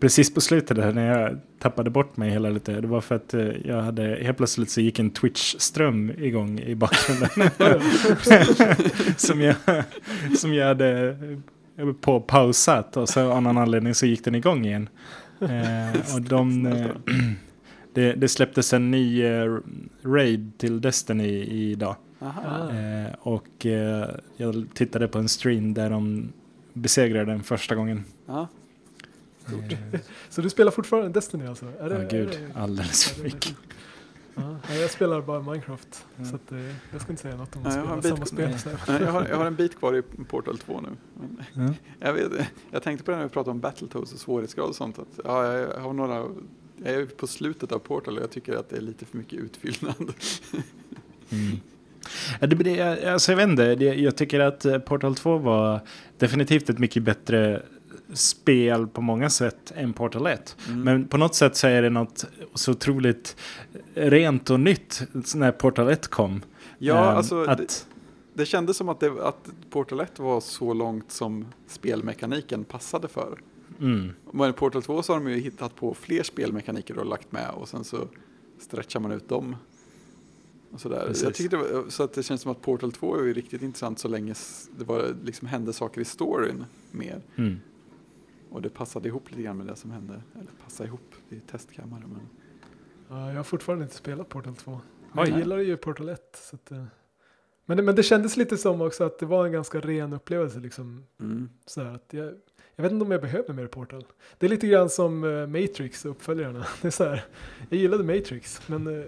Precis på slutet där när jag tappade bort mig hela lite. Det var för att eh, jag hade helt plötsligt så gick en Twitch-ström igång i bakgrunden. som, jag, som jag hade eh, på pausat och så av någon anledning så gick den igång igen. Eh, och de, eh, det, det släpptes en ny eh, raid till Destiny idag. Aha. Och jag tittade på en stream där de besegrade den första gången. Ja. Eh, Så du spelar fortfarande Destiny alltså? Är Ja, är gud. det- Alldeles för det mycket. Ja, jag spelar bara Minecraft. Ja. Så att, eh, jag ska inte säga något om att jag har spela en samma bit- spel. Nej, jag, har, jag har en bit kvar i Portal 2 nu. Men Ja. jag, vet, jag tänkte på det när vi pratade om Battletoads och svårighetsgrad och sånt. Att, ja, jag, har några, jag är på slutet av Portal och jag tycker att det är lite för mycket utfyllnad. Mm. Ja, det, det, alltså jag vet inte, det, jag tycker att eh, Portal 2 var definitivt ett mycket bättre spel på många sätt än Portal 1. Mm. Men på något sätt så är det något så otroligt rent och nytt när Portal 1 kom. ja, Ehm, alltså, det, att, det kändes som att, det, att Portal 1 var så långt som spelmekaniken passade för. mm, Men Portal 2 så har de ju hittat på fler spelmekaniker och lagt med och sen så stretchar man ut dem. Och sådär. Precis. Jag tycker det var, så att det känns som att Portal 2 är riktigt intressant så länge det var, liksom hände saker i storyn mer. mm. Och det passade ihop lite grann med det som hände. Eller passa ihop, det är testkammare. Men... Ja, jag har fortfarande inte spelat Portal 2. Oj. jag gillar ju Portal 1. Så att, eh, men, det, men det kändes lite som också att det var en ganska ren upplevelse. Liksom, Mm. så här, att jag, jag vet inte om jag behövde mer Portal. Det är lite grann som eh, Matrix och uppföljarna. Det är så här, jag gillade Matrix men eh,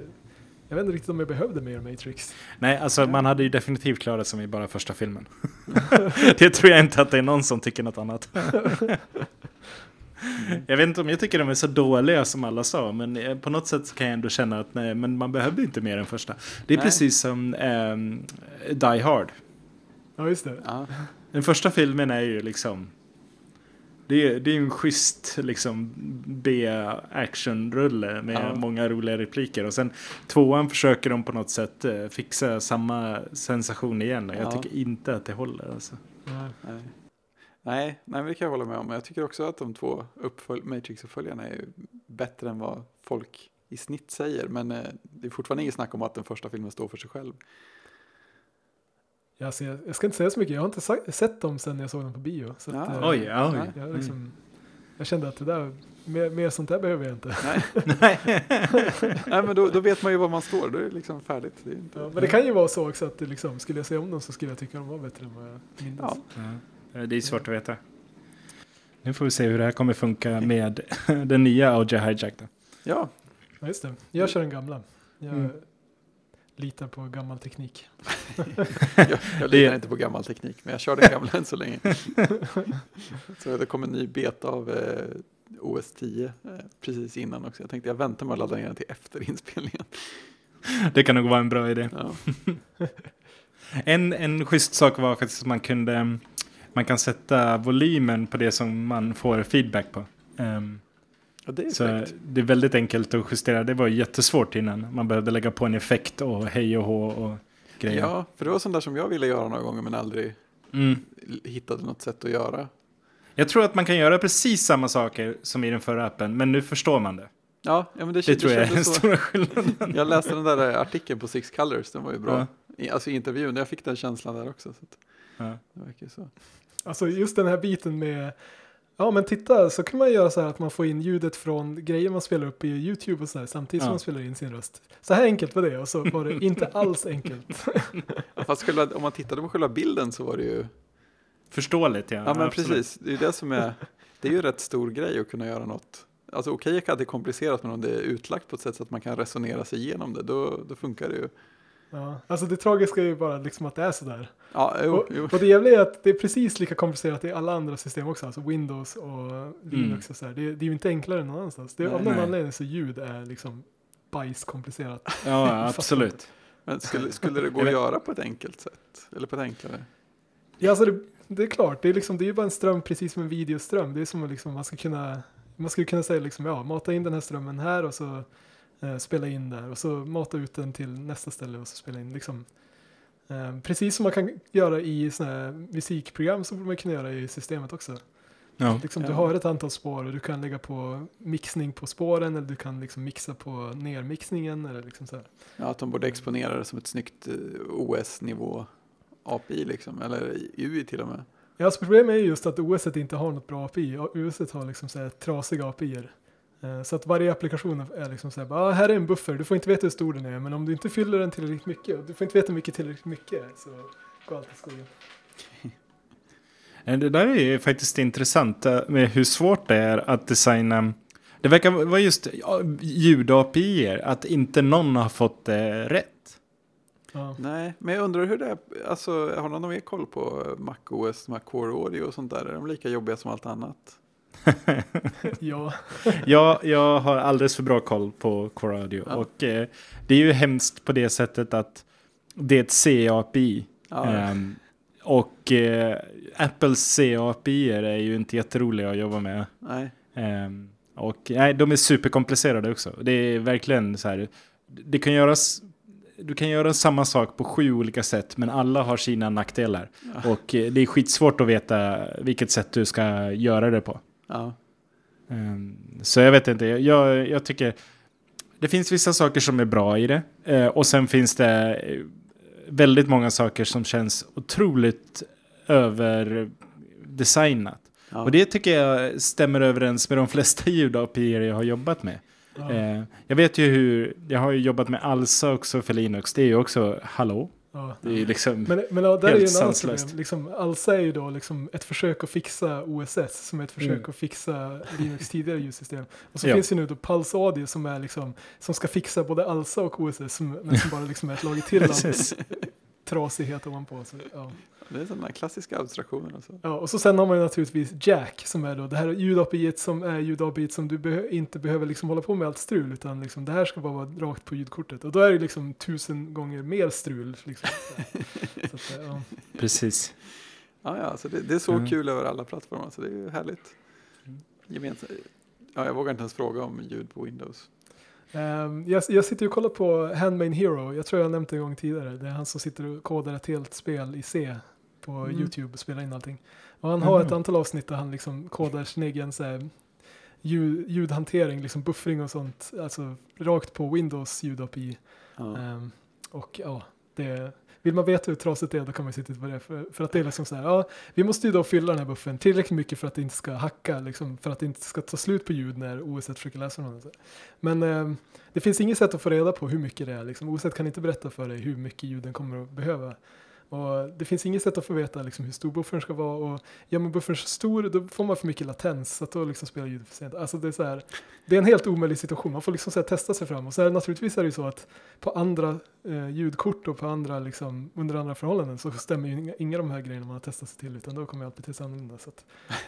jag vet inte riktigt om jag behövde mer Matrix. Nej, alltså man hade ju definitivt klarat sig med bara första filmen. det tror jag inte att det är någon som tycker något annat. jag vet inte om jag tycker de är så dåliga som alla sa, men eh, på något sätt kan jag ändå känna att nej, men man behövde inte mer än första. Det är Nej. precis som ehm, Die Hard. Ja just det. Ja. Den första filmen är ju liksom det är, det är en schysst liksom B-actionrulle med Ja. många roliga repliker. Och sen tvåan försöker de på något sätt eh, fixa samma sensation igen. Och jag Ja. tycker inte att det håller. Alltså. Nej. Nej, nej, men det kan jag hålla med om. Jag tycker också att de två uppfölj- Matrix-uppföljarna är bättre än vad folk i snitt säger. Men eh, det är fortfarande inget snack om att den första filmen står för sig själv. Ja, alltså, jag, jag ska inte säga så mycket, jag har inte sa- sett dem sen jag såg dem på bio. Så Ja. att, eh, Oj, ja, oj. Jag, liksom, jag kände att det där, mer, mer sånt där behöver jag inte. Nej, Nej. nej men då, då vet man ju var man står. Då är det liksom färdigt. Det är inte... Ja, men det kan ju vara så också att det liksom, skulle jag se om dem så skulle jag tycka de var bättre än vad jag minns. Ja. Ja, det är svårt att veta. Nu får vi se hur det här kommer funka med den nya Audio Hijack. Då. Ja, Ja, just det. Jag kör den gamla. Jag Mm. Litar på gammal teknik. jag, jag litar inte på gammal teknik, men jag kör den gamla än så länge. så det kom en ny beta av eh, OS 10 eh, precis innan också. Jag tänkte jag väntar med att ladda ner den till efter inspelningen. Det kan nog vara en bra idé. Ja. En, en schysst sak var faktiskt att man kunde man kan sätta volymen på det som man får feedback på. Ehm, Ja, det är så det är väldigt enkelt att justera. Det var jättesvårt innan. Man behövde lägga på en effekt och hej och hå och grejer. Ja, för det var sånt där som jag ville göra några gånger men aldrig Mm. hittade något sätt att göra. Jag tror att man kan göra precis samma saker som i den förra appen, men nu förstår man det. Ja, ja men det, Det tror jag är den stora skillnaden. Jag läste den där artikeln på Six Colors, den var ju bra. Ja. Alltså intervjun, jag fick den känslan där också. Så att, Ja. det verkar så. Alltså just den här biten med Ja men titta så kan man göra så här att man får in ljudet från grejer man spelar upp i YouTube och så här samtidigt som Ja. man spelar in sin röst. Så här enkelt var det och så var det inte alls enkelt. Ja, Fast själva, om man tittade på själva bilden så var det ju, Förståeligt, ja. ja, men absolut. precis, det är ju det som är, det är ju en rätt stor grej att kunna göra något. Alltså okej att det är komplicerat men om det är utlagt på ett sätt så att man kan resonera sig igenom det, då, då funkar det ju. Ja, alltså det tragiska är ju bara liksom att det är sådär. Ja, jo, Och, jo. och det jävliga är att det är precis lika komplicerat i alla andra system också, alltså Windows och Linux och så här. Det, är- det är ju inte enklare än någon annanstans. Det, är- av Nej. någon Nej. anledning så ljud är liksom bajskomplicerat. Ja, absolut. Men skulle, skulle det gå att göra på ett enkelt sätt? Eller på ett enklare? Ja, alltså det, det är klart, det är, liksom, det är ju bara en ström precis som en videoström. Det är som att liksom, man ska kunna, man skulle kunna säga liksom, ja, mata in den här strömmen här och så spela in där och så mata ut den till nästa ställe och så spela in liksom. Eh, precis som man kan göra i sådana här musikprogram så borde man kunna göra i systemet också. Ja. Liksom, Du Ja. har ett antal spår och du kan lägga på mixning på spåren eller du kan liksom mixa på nermixningen. Eller liksom så här. Ja, att de borde exponera det som ett snyggt eh, OS-nivå API liksom, eller UI till och med. Ja, alltså problemet är just att OS inte har något bra API. OS har liksom så här trasiga API. Eh, Så att varje applikation är liksom så här, ah, här är en buffer, du får inte veta hur stor den är, men om du inte fyller den tillräckligt mycket, och du får inte veta hur mycket tillräckligt mycket, så går allt i skogen. Eh, Det där är ju faktiskt intressant eh, med hur svårt det är att designa. Det verkar vara just ljud-API, att inte någon har fått det rätt. Ja. Nej, men jag undrar hur det är, alltså har någon mer koll på Mac OS, här Core Audio och sånt där? Är de lika jobbiga som allt annat? Ja, jag, jag har alldeles för bra koll på Core Audio. Ja. Och eh, det är ju hemskt på det sättet att det är ett C-API. Ja, Ehm, och eh, Apples C-API är ju inte jätteroliga att jobba med. nej. Ehm, och nej, de är superkomplicerade också. Det är verkligen så här. Det kan göras, du kan göra samma sak på sju olika sätt, men alla har sina nackdelar. Ja. Och eh, det är skitsvårt att veta vilket sätt du ska göra det på. Ja. Ehm, Så jag vet inte, jag, jag tycker det finns vissa saker som är bra i det. Eh, Och sen finns det eh, väldigt många saker som känns otroligt överdesignat. Ja. Och det tycker jag stämmer överens med de flesta ljud-API jag har jobbat med. ja, Eh, Jag vet ju hur, jag har ju jobbat med Alsa också för Linux. Det är ju också, hallå? Ja. Det är ju liksom, Men, men ja, där är ju Helt en annan sanslöst. Liksom, Alsa är ju då liksom ett försök att fixa OSS som är ett försök Mm. att fixa Linux tidigare ljudsystem. Och så Ja. finns ju nu då Pulse Audio som är liksom som ska fixa både Alsa och OSS som, men som bara liksom är ett lager till. Trasighet ovanpå. Så, ja. Det är sådana klassiska abstraktioner. Alltså. Ja, och så sen har man ju naturligtvis Jack som är då det här ljud som är ljud som du behö- inte behöver liksom hålla på med allt strul utan liksom det här ska bara vara rakt på ljudkortet och då är det liksom tusen gånger mer strul. Liksom. Så att, ja. precis. Ja, ja, så det, det är så Mm. kul över alla plattformar, så det är ju härligt. Gemensamt. Ja, jag vågar inte ens fråga om ljud på Windows. Ehm, jag, jag sitter och kollar på Handmaid Hero, jag tror jag nämnt det en gång tidigare. Det är han som sitter och kodar ett helt spel i C på Mm. YouTube och spelar in allting. Och han har ett Mhm. antal avsnitt där han liksom kodar sin egen så här, ljud, ljudhantering, liksom buffring och sånt, alltså rakt på Windows ljud-API. Ja. Ehm, och ja, det, vill man veta hur trasigt det är då kan man ju sitta på det. För, för att det är liksom så här, ja, vi måste ju då fylla den här buffen tillräckligt mycket för att det inte ska hacka, liksom, för att det inte ska ta slut på ljud när OS försöker läsa den. Men eh, det finns inget sätt att få reda på hur mycket det är. Liksom. OS kan inte berätta för dig hur mycket ljuden kommer att behöva. Och det finns inget sätt att få veta liksom, hur stor buffern ska vara. Och gör man buffern så stor då får man för mycket latens. Så att då liksom spelar ljudet för sent. Alltså det, är så här, det är en helt omöjlig situation. Man får liksom så här, testa sig fram. Och så här, naturligtvis är det ju så att på andra eh, ljudkort och på andra, liksom, under andra förhållanden så stämmer ju inga, inga av de här grejerna man har testat sig till. Utan då kommer allt bete sig annorlunda. Så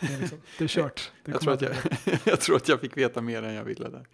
det, är liksom, det är kört. Det Jag, tror att jag, jag tror att jag fick veta mer än jag ville där.